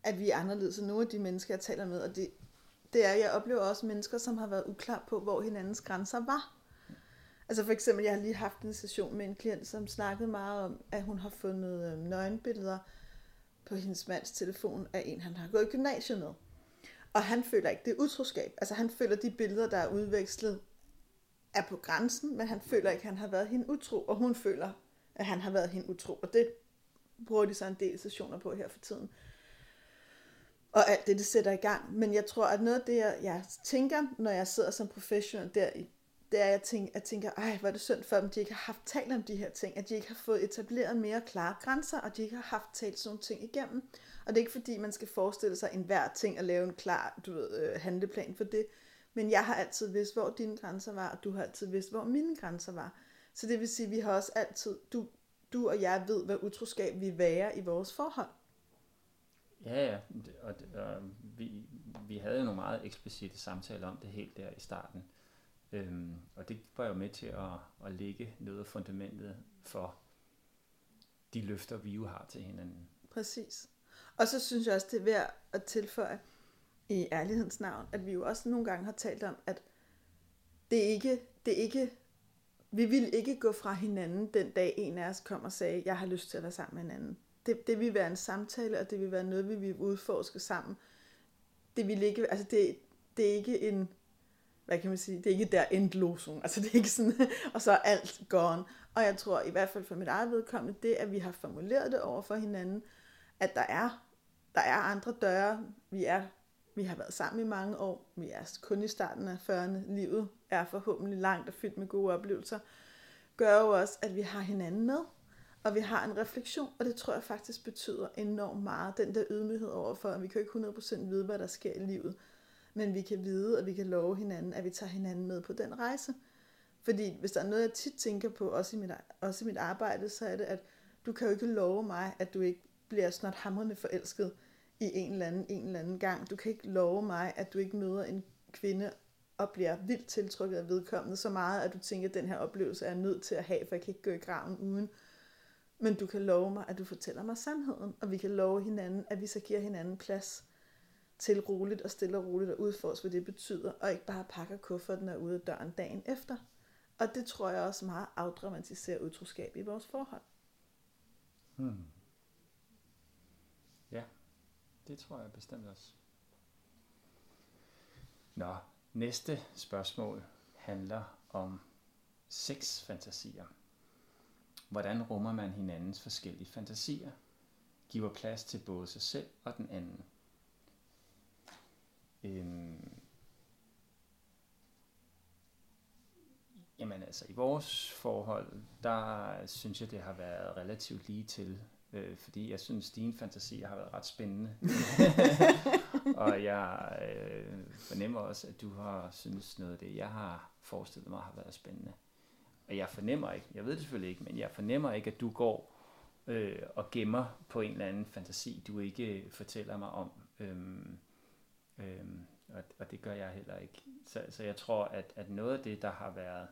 at vi er anderledes end nogle af de mennesker, jeg taler med, og det, det er, at jeg oplever også mennesker, som har været uklar på, hvor hinandens grænser var. Altså for eksempel, jeg har lige haft en session med en klient, som snakkede meget om, at hun har fundet øh, nøgenbilleder på hendes mands telefon af en, han har gået i gymnasiet med. Og han føler ikke, det er utroskab. Altså han føler, de billeder, der er udvekslet, er på grænsen, men han føler ikke, at han har været hende utro, og hun føler, at han har været hende utro. Og det bruger de så en del sessioner på her for tiden. Og alt det, det sætter i gang. Men jeg tror, at noget af det, jeg, jeg tænker, når jeg sidder som professionel der, i det er, at jeg tænker, jeg tænker, ej, hvor er det synd for dem, de ikke har haft talt om de her ting, at de ikke har fået etableret mere klare grænser, og de ikke har haft talt sådan nogle ting igennem. Og det er ikke fordi, man skal forestille sig enhver ting at lave en klar du ved, øh, handleplan for det. Men jeg har altid vidst, hvor dine grænser var, og du har altid vidst, hvor mine grænser var. Så det vil sige, at vi har også altid, du, du og jeg ved, hvad utroskab vi være i vores forhold. Ja, ja, og, og vi, vi havde jo nogle meget eksplicite samtaler om det helt der i starten. Øhm, og det var jo med til at, at lægge noget af fundamentet for de løfter, vi jo har til hinanden. Præcis. Og så synes jeg også, det er værd at tilføje i ærlighedens navn, at vi jo også nogle gange har talt om, at det ikke, det ikke vi vil ikke gå fra hinanden den dag en af os kom og sagde, jeg har lyst til at være sammen med en anden. Det, det vil være en samtale, og det vil være noget, vi vil udforske sammen. Det vil ikke, altså det, det er ikke en, hvad kan man sige, det er ikke der endlosung. Altså det er ikke sådan, og så er alt gone. Og jeg tror i hvert fald for mit eget vedkommende, det at vi har formuleret det over for hinanden, at der er, der er andre døre. Vi er vi har været sammen i mange år. Vi er kun i starten af 40'erne. Livet er forhåbentlig langt og fyldt med gode oplevelser. Gør jo også, at vi har hinanden med. Og vi har en refleksion, og det tror jeg faktisk betyder enormt meget. Den der ydmyghed overfor, at vi kan ikke 100% vide, hvad der sker i livet. Men vi kan vide, og vi kan love hinanden, at vi tager hinanden med på den rejse. Fordi hvis der er noget, jeg tit tænker på, også i mit, også i mit arbejde, så er det, at du kan jo ikke love mig, at du ikke bliver snart hamrende forelsket i en eller anden, en eller anden gang. Du kan ikke love mig, at du ikke møder en kvinde og bliver vildt tiltrukket af vedkommende så meget, at du tænker, at den her oplevelse er nødt til at have, for jeg kan ikke gå i graven uden. Men du kan love mig, at du fortæller mig sandheden, og vi kan love hinanden, at vi så giver hinanden plads til roligt og stille og roligt at udforske, hvad det betyder, og ikke bare pakker kufferten og ud af døren dagen efter. Og det tror jeg også meget afdramatiserer utroskab i vores forhold. Hmm. Ja, det tror jeg bestemt også. Nå, næste spørgsmål handler om sexfantasier. Hvordan rummer man hinandens forskellige fantasier? Giver plads til både sig selv og den anden. Øhm, jamen altså, i vores forhold, der synes jeg, det har været relativt lige til. Øh, fordi jeg synes, dine fantasier har været ret spændende. og jeg øh, fornemmer også, at du har synes noget af det, jeg har forestillet mig, har været spændende. Og jeg fornemmer ikke, jeg ved det selvfølgelig ikke, men jeg fornemmer ikke, at du går øh, og gemmer på en eller anden fantasi, du ikke fortæller mig om. Øhm, øhm, og, og det gør jeg heller ikke. Så, så jeg tror, at, at noget af det, der har været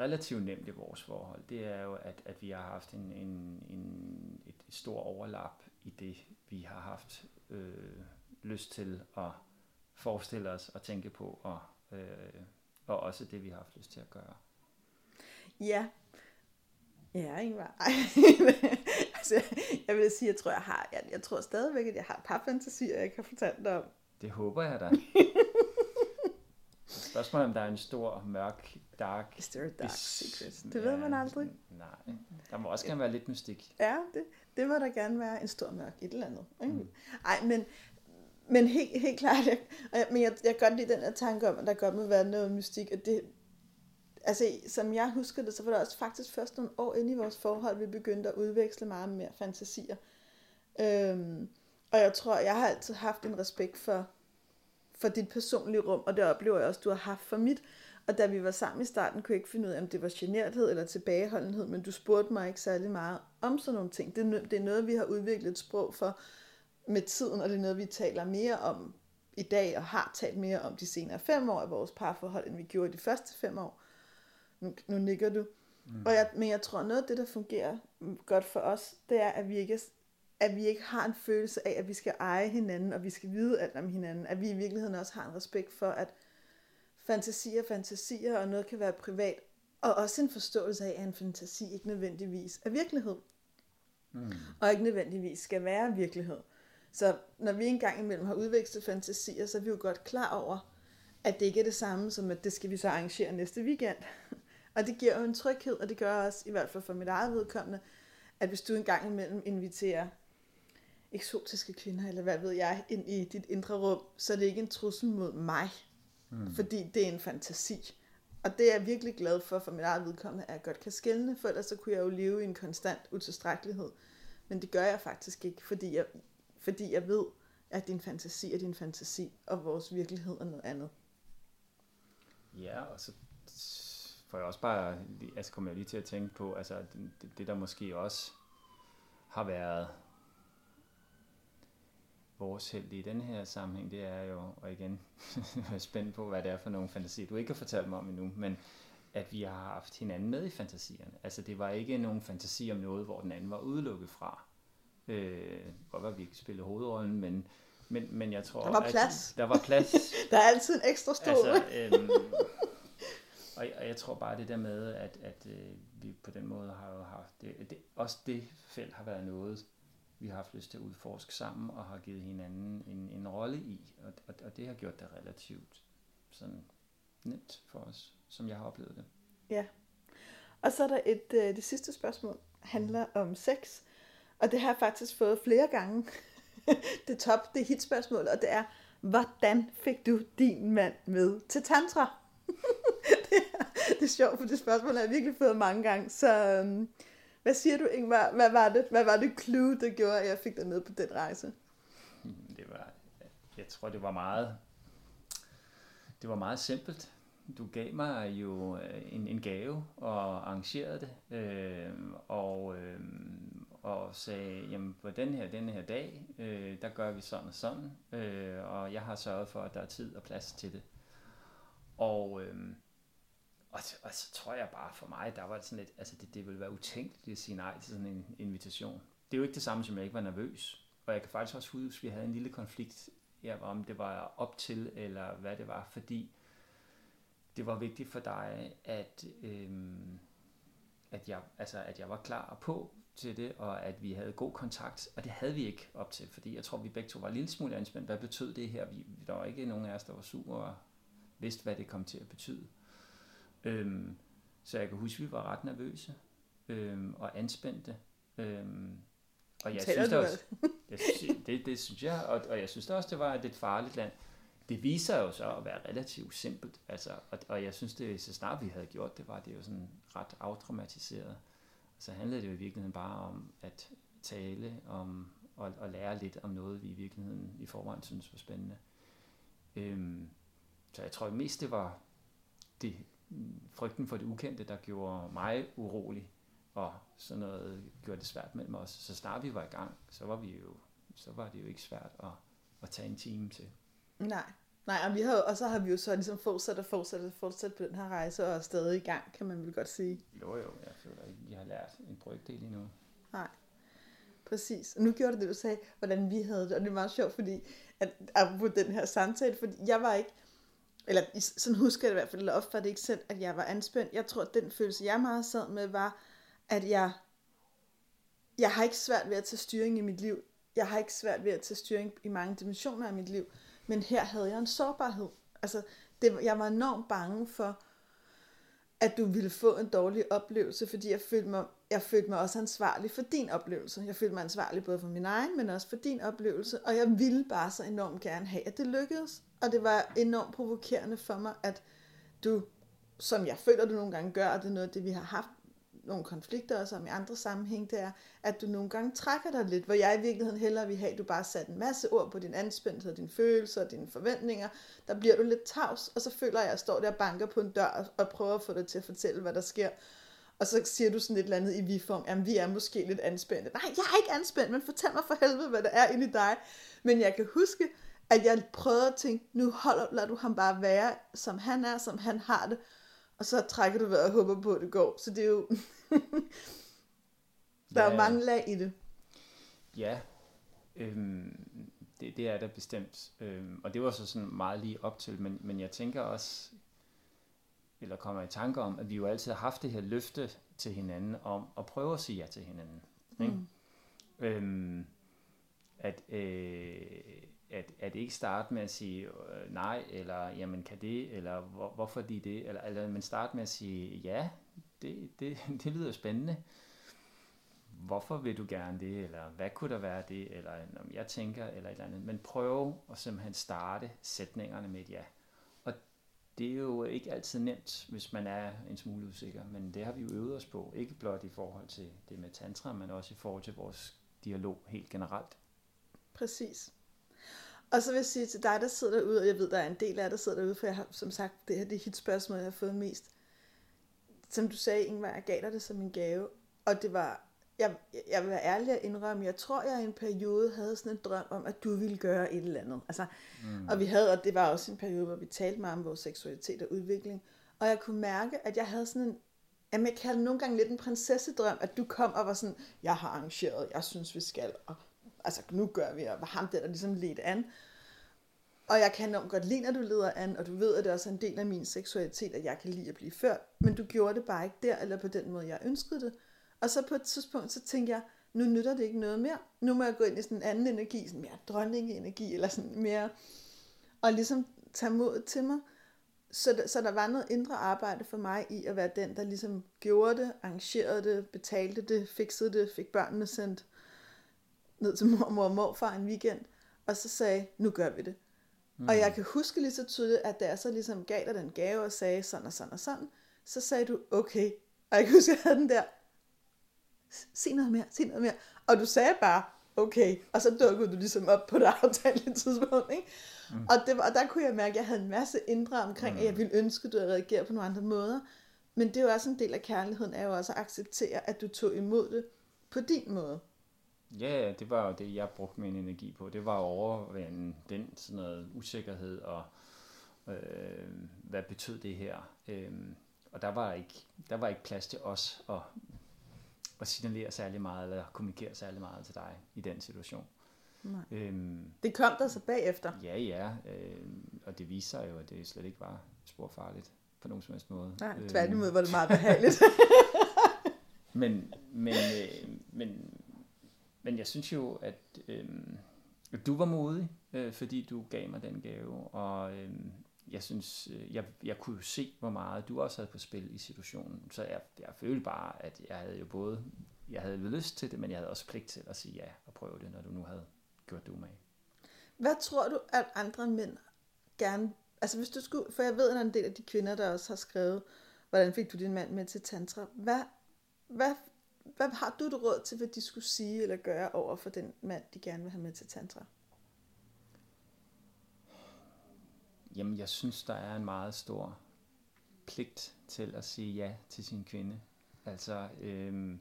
relativt nemt i vores forhold, det er jo, at, at vi har haft en, en, en, et stort overlap i det, vi har haft øh, lyst til at forestille os og tænke på, og, øh, og også det, vi har haft lyst til at gøre. Ja. Ja, Ingvar altså, jeg vil sige, jeg tror, jeg har, jeg, jeg tror stadigvæk, at jeg har et par fantasier, jeg kan fortælle dig om. Det håber jeg da. Spørgsmålet om der er en stor, mørk, dark... Is there a dark secret? Det ved man aldrig. Nej, der må også gerne være lidt mystik. Ja, det, det må der gerne være en stor mørk et eller andet. Ikke? Mm. Ej, men, men helt, helt klart, jeg, men jeg, jeg kan godt lide den her tanke om, at der godt må være noget mystik, og det, altså som jeg husker det, så var det også faktisk først nogle år inde i vores forhold, vi begyndte at udveksle meget mere fantasier. Øhm, og jeg tror, jeg har altid haft en respekt for, for dit personlige rum, og det oplever jeg også, du har haft for mit. Og da vi var sammen i starten, kunne jeg ikke finde ud af, om det var generthed eller tilbageholdenhed, men du spurgte mig ikke særlig meget om sådan nogle ting. Det, det er noget, vi har udviklet et sprog for med tiden, og det er noget, vi taler mere om i dag, og har talt mere om de senere fem år af vores parforhold, end vi gjorde de første fem år. Nu, nu nikker du. Mm. Og jeg, men jeg tror, noget af det, der fungerer godt for os, det er, at vi ikke at vi ikke har en følelse af, at vi skal eje hinanden, og vi skal vide alt om hinanden. At vi i virkeligheden også har en respekt for, at fantasier fantasier, og noget kan være privat, og også en forståelse af, at en fantasi ikke nødvendigvis er virkelighed. Mm. Og ikke nødvendigvis skal være virkelighed. Så når vi engang imellem har udvekslet fantasier, så er vi jo godt klar over, at det ikke er det samme som, at det skal vi så arrangere næste weekend. Og det giver jo en tryghed, og det gør også, i hvert fald for mit eget vedkommende, at hvis du engang imellem inviterer eksotiske kvinder, eller hvad ved jeg, ind i dit indre rum, så er det ikke en trussel mod mig, mm. fordi det er en fantasi. Og det er jeg virkelig glad for, for mit eget vedkommende, at jeg godt kan skælne, for ellers så kunne jeg jo leve i en konstant utilstrækkelighed. Men det gør jeg faktisk ikke, fordi jeg, fordi jeg ved, at din fantasi er din fantasi, og vores virkelighed er noget andet. Ja, og så får jeg også bare, altså kommer jeg lige til at tænke på, altså det, det der måske også har været vores held i den her sammenhæng, det er jo, og igen, jeg er spændt på, hvad det er for nogle fantasier, du ikke har fortalt mig om endnu, men at vi har haft hinanden med i fantasierne. Altså det var ikke nogen fantasi om noget, hvor den anden var udelukket fra. Øh, godt var vi ikke spillede hovedrollen, men, men, men jeg tror... Der var plads. At, der var plads. der er altid en ekstra stol. Altså, øhm, og, og jeg tror bare det der med, at, at øh, vi på den måde har jo haft... Det, det, også det felt har været noget, vi har haft lyst til at udforske sammen, og har givet hinanden en, en rolle i. Og, og, og det har gjort det relativt sådan nemt for os, som jeg har oplevet det. Ja. Og så er der et, øh, det sidste spørgsmål, handler om sex. Og det har jeg faktisk fået flere gange. det top, det hit hitspørgsmål, og det er, hvordan fik du din mand med til tantra? det, er, sjovt, for det spørgsmål har jeg virkelig fået mange gange. Så øhm, hvad siger du, Ingmar? Hvad var det, hvad var det clue, der gjorde, at jeg fik dig med på den rejse? Hmm, det var, jeg tror, det var meget, det var meget simpelt. Du gav mig jo øh, en, en gave og arrangerede det, øh, og, øh, og sagde, jamen på den her, den her dag, øh, der gør vi sådan og sådan, øh, og jeg har sørget for, at der er tid og plads til det. Og, øh, og, og så tror jeg bare for mig, der var det sådan lidt, altså det, det ville være utænkeligt at sige nej til sådan en invitation. Det er jo ikke det samme, som jeg ikke var nervøs. og jeg kan faktisk også huske, at vi havde en lille konflikt, ja, om det var op til, eller hvad det var, fordi det var vigtigt for dig, at, øhm, at, jeg, altså, at jeg var klar på til det, og at vi havde god kontakt, og det havde vi ikke op til, fordi jeg tror, vi begge to var en lille smule anspændt. Hvad betød det her? Vi, der var ikke nogen af os, der var sur og vidste, hvad det kom til at betyde. Øhm, så jeg kan huske, at vi var ret nervøse øhm, og anspændte. Øhm, og jeg synes også, jeg, det, det synes jeg, og, og jeg synes også, det var et farligt land. Det viser jo så at være relativt simpelt, altså, og, og jeg synes, det så snart vi havde gjort det, var det jo sådan ret afdramatiseret. Så handlede det jo i virkeligheden bare om at tale om og, og lære lidt om noget, vi i virkeligheden i forvejen synes var spændende. Øhm, så jeg tror mest det var det, frygten for det ukendte, der gjorde mig urolig, og sådan noget gjorde det svært mellem os. Så snart vi var i gang, så var vi jo, så var det jo ikke svært at, at tage en time til. Nej, Nej, og, vi har, og så har vi jo så ligesom fortsat og fortsat og fortsat på den her rejse, og er stadig i gang, kan man vel godt sige. Jo, jo, jeg føler ikke, vi har lært en brygdel endnu. Nej, præcis. Og nu gjorde det det, du sagde, hvordan vi havde det, og det er meget sjovt, fordi, at, på den her samtale, fordi jeg var ikke, eller sådan husker jeg det i hvert fald, eller ofte det ikke selv, at jeg var anspændt. Jeg tror, at den følelse, jeg meget sad med, var, at jeg, jeg har ikke svært ved at tage styring i mit liv. Jeg har ikke svært ved at tage styring i mange dimensioner af mit liv. Men her havde jeg en sårbarhed. Altså, det, jeg var enormt bange for, at du ville få en dårlig oplevelse, fordi jeg følte mig, jeg følte mig også ansvarlig for din oplevelse. Jeg følte mig ansvarlig både for min egen, men også for din oplevelse, og jeg ville bare så enormt gerne have, at det lykkedes. Og det var enormt provokerende for mig, at du, som jeg føler, du nogle gange gør, og det er noget af det, vi har haft nogle konflikter også om i andre sammenhæng, det er, at du nogle gange trækker dig lidt, hvor jeg i virkeligheden hellere vil have, at du bare satte en masse ord på din anspændthed, dine følelser og dine forventninger. Der bliver du lidt tavs, og så føler jeg, at jeg står der og banker på en dør og prøver at få dig til at fortælle, hvad der sker. Og så siger du sådan et eller andet i vi-form, jamen vi er måske lidt anspændte. Nej, jeg er ikke anspændt, men fortæl mig for helvede, hvad der er inde i dig. Men jeg kan huske, at jeg prøvede at tænke, nu holder, lad du ham bare være, som han er, som han har det. Og så trækker du vejret og håber på, at det går. Så det er jo... der ja, er mange lag i det. Ja, øhm, det, det er der bestemt. Øhm, og det var så sådan meget lige op til, men, men jeg tænker også, eller kommer i tanke om, at vi jo altid har haft det her løfte til hinanden om at prøve at sige ja til hinanden. Ikke? Mm. Øhm, at, øh, at, at ikke starte med at sige øh, nej, eller jamen kan det, eller hvor, hvorfor de det, eller, eller men starte med at sige ja, det, det, det lyder spændende. Hvorfor vil du gerne det, eller hvad kunne der være det, eller om jeg tænker, eller et eller andet. Men prøv at simpelthen starte sætningerne med et ja. Og det er jo ikke altid nemt, hvis man er en smule usikker, men det har vi jo øvet os på. Ikke blot i forhold til det med tantra, men også i forhold til vores dialog helt generelt. Præcis. Og så vil jeg sige til dig, der sidder derude, og jeg ved, der er en del af jer, der sidder derude, for jeg har som sagt, det her det er hit spørgsmål, jeg har fået mest. Som du sagde, Ingvar, jeg gav dig det som en gave, og det var, jeg, jeg vil være ærlig at indrømme, jeg tror, jeg i en periode havde sådan en drøm om, at du ville gøre et eller andet. Altså, mm. Og vi havde, og det var også en periode, hvor vi talte meget om vores seksualitet og udvikling, og jeg kunne mærke, at jeg havde sådan en, jamen jeg kaldte nogle gange lidt en prinsessedrøm, at du kom og var sådan, jeg har arrangeret, jeg synes vi skal, og altså nu gør vi, og var ham der, der ligesom ledte an. Og jeg kan enormt godt lide, når du leder an, og du ved, at det også er en del af min seksualitet, at jeg kan lide at blive ført. Men du gjorde det bare ikke der, eller på den måde, jeg ønskede det. Og så på et tidspunkt, så tænkte jeg, nu nytter det ikke noget mere. Nu må jeg gå ind i sådan en anden energi, sådan mere dronninge-energi, eller sådan mere, og ligesom tage modet til mig. Så, der, så der var noget indre arbejde for mig i at være den, der ligesom gjorde det, arrangerede det, betalte det, fikset det, fik børnene sendt ned til mormor og morfar en weekend, og så sagde, nu gør vi det. Mm. Og jeg kan huske lige så tydeligt, at da jeg så ligesom gav dig den gave og sagde sådan og sådan og sådan, så sagde du, okay. Og jeg kan huske, at jeg havde den der, sig noget mere, sig noget mere. Og du sagde bare, okay. Og så dukkede du ligesom op på det aftalte tidspunkt, ikke? Mm. Og, det var, og der kunne jeg mærke, at jeg havde en masse indre omkring, mm. at jeg ville ønske, at du havde reageret på nogle andre måder. Men det er jo også en del af kærligheden, er jo også at acceptere, at du tog imod det på din måde. Ja, det var jo det, jeg brugte min energi på. Det var at overvinde den sådan noget usikkerhed og øh, hvad betød det her. Øh, og der var, ikke, der var ikke plads til os at, at signalere særlig meget eller kommunikere særlig meget til dig i den situation. Nej. Øhm, Det kom der så bagefter. ja, ja, øh, og det viser sig jo, at det slet ikke var sporfarligt på nogen som helst måde. Nej, Øhm, tværtimod var det meget behageligt. Men, men, øh, men, men jeg synes jo, at øh, du var modig, øh, fordi du gav mig den gave, og øh, jeg synes, øh, jeg, jeg kunne jo se, hvor meget du også havde på spil i situationen. Så jeg, jeg følte bare, at jeg havde jo både, jeg havde lyst til det, men jeg havde også pligt til at sige ja og prøve det, når du nu havde gjort det umage. Hvad tror du, at andre mænd gerne... Altså hvis du skulle... For jeg ved, at der er en del af de kvinder, der også har skrevet, hvordan fik du din mand med til tantra. Hvad, hvad, hvad har du et råd til, hvad de skulle sige eller gøre over for den mand, de gerne vil have med til tantra? Jamen, jeg synes, der er en meget stor pligt til at sige ja til sin kvinde. Altså, øhm,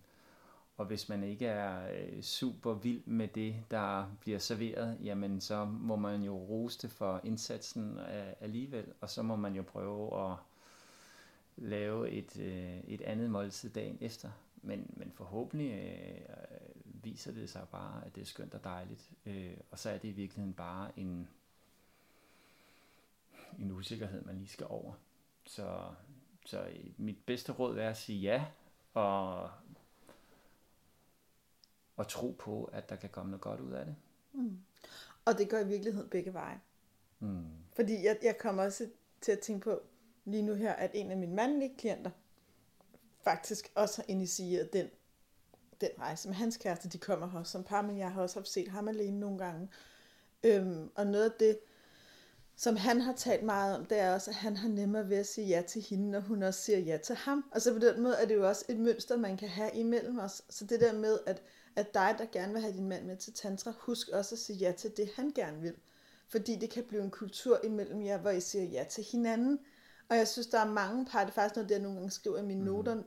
og hvis man ikke er øh, super vild med det, der bliver serveret, jamen så må man jo rose det for indsatsen øh, alligevel, og så må man jo prøve at lave et, øh, et andet måltid dagen efter. Men, men forhåbentlig øh, viser det sig bare, at det er skønt og dejligt. Øh, og så er det i virkeligheden bare en, en usikkerhed, man lige skal over. Så, så mit bedste råd er at sige ja, og, og tro på, at der kan komme noget godt ud af det. Mm. Og det går i virkeligheden begge veje. Mm. Fordi jeg, jeg kommer også til at tænke på lige nu her, at en af mine mandlige klienter faktisk også har initieret den, den rejse med hans kæreste. De kommer her som par, men jeg har også haft set ham alene nogle gange. Øhm, og noget af det, som han har talt meget om, det er også, at han har nemmere ved at sige ja til hende, når hun også siger ja til ham. Og så på den måde er det jo også et mønster, man kan have imellem os. Så det der med, at, at dig, der gerne vil have din mand med til tantra, husk også at sige ja til det, han gerne vil. Fordi det kan blive en kultur imellem jer, hvor I siger ja til hinanden. Og jeg synes, der er mange par, det er faktisk noget, der jeg nogle gange skriver i mine mm. noter,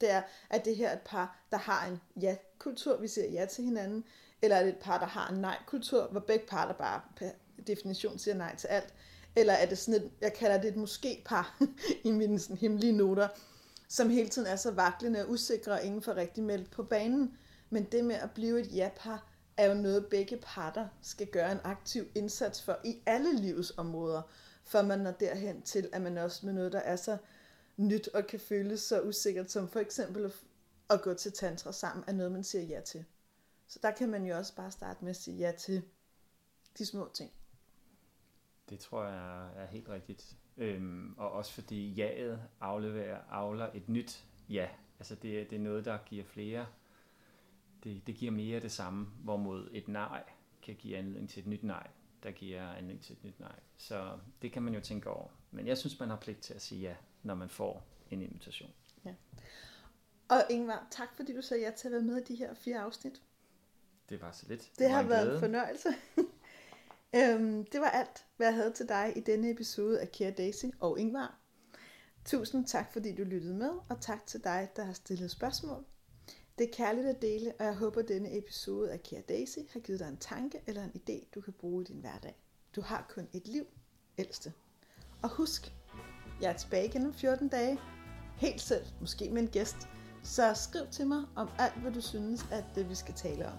det er, at det her er et par, der har en ja-kultur, vi siger ja til hinanden, eller er det et par, der har en nej-kultur, hvor begge parter bare per definition siger nej til alt, eller er det sådan et, jeg kalder det et måske-par i mine sådan hemmelige noter, som hele tiden er så vaklende og usikre og ingen får rigtig meldt på banen. Men det med at blive et ja-par, er jo noget, begge parter skal gøre en aktiv indsats for i alle livets områder, for man når derhen til, at man også med noget, der er så nyt og kan føles så usikkert, som for eksempel at, gå til tantra sammen, er noget, man siger ja til. Så der kan man jo også bare starte med at sige ja til de små ting. Det tror jeg er helt rigtigt. Øhm, og også fordi jaet afleverer, avler et nyt ja. Altså det, det er noget, der giver flere, det, det giver mere det samme, hvorimod et nej kan give anledning til et nyt nej, der giver anledning til et nyt nej. Så det kan man jo tænke over. Men jeg synes, man har pligt til at sige ja, når man får en invitation. Ja. Og Ingvar, tak fordi du sagde ja til at være med i de her fire afsnit. Det var så lidt. Det, var har været en fornøjelse. øhm, det var alt, hvad jeg havde til dig i denne episode af Kære Daisy og Ingvar. Tusind tak, fordi du lyttede med, og tak til dig, der har stillet spørgsmål. Det er kærligt at dele, og jeg håber, at denne episode af Kære Daisy har givet dig en tanke eller en idé, du kan bruge i din hverdag. Du har kun et liv, ældste. Og husk, jeg er tilbage igen om 14 dage. Helt selv, måske med en gæst. Så skriv til mig om alt, hvad du synes, at det, vi skal tale om.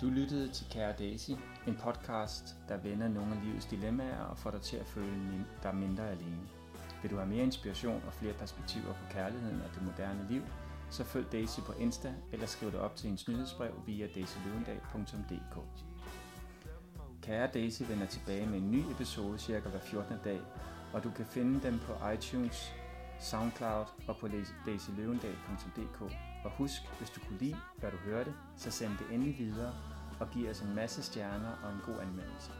Du lyttede til Kære Daisy, en podcast, der vender nogle af livets dilemmaer og får dig til at føle dig mindre alene. Vil du have mere inspiration og flere perspektiver på kærligheden og det moderne liv, så følg Daisy på Insta eller skriv dig op til hendes nyhedsbrev via daisyløvendal.dk. Kære Daisy vender tilbage med en ny episode cirka hver 14. dag, og du kan finde dem på iTunes, Soundcloud og på daisyløvendal.dk. Og husk, hvis du kunne lide, hvad du hørte, så send det endelig videre og giv os en masse stjerner og en god anmeldelse.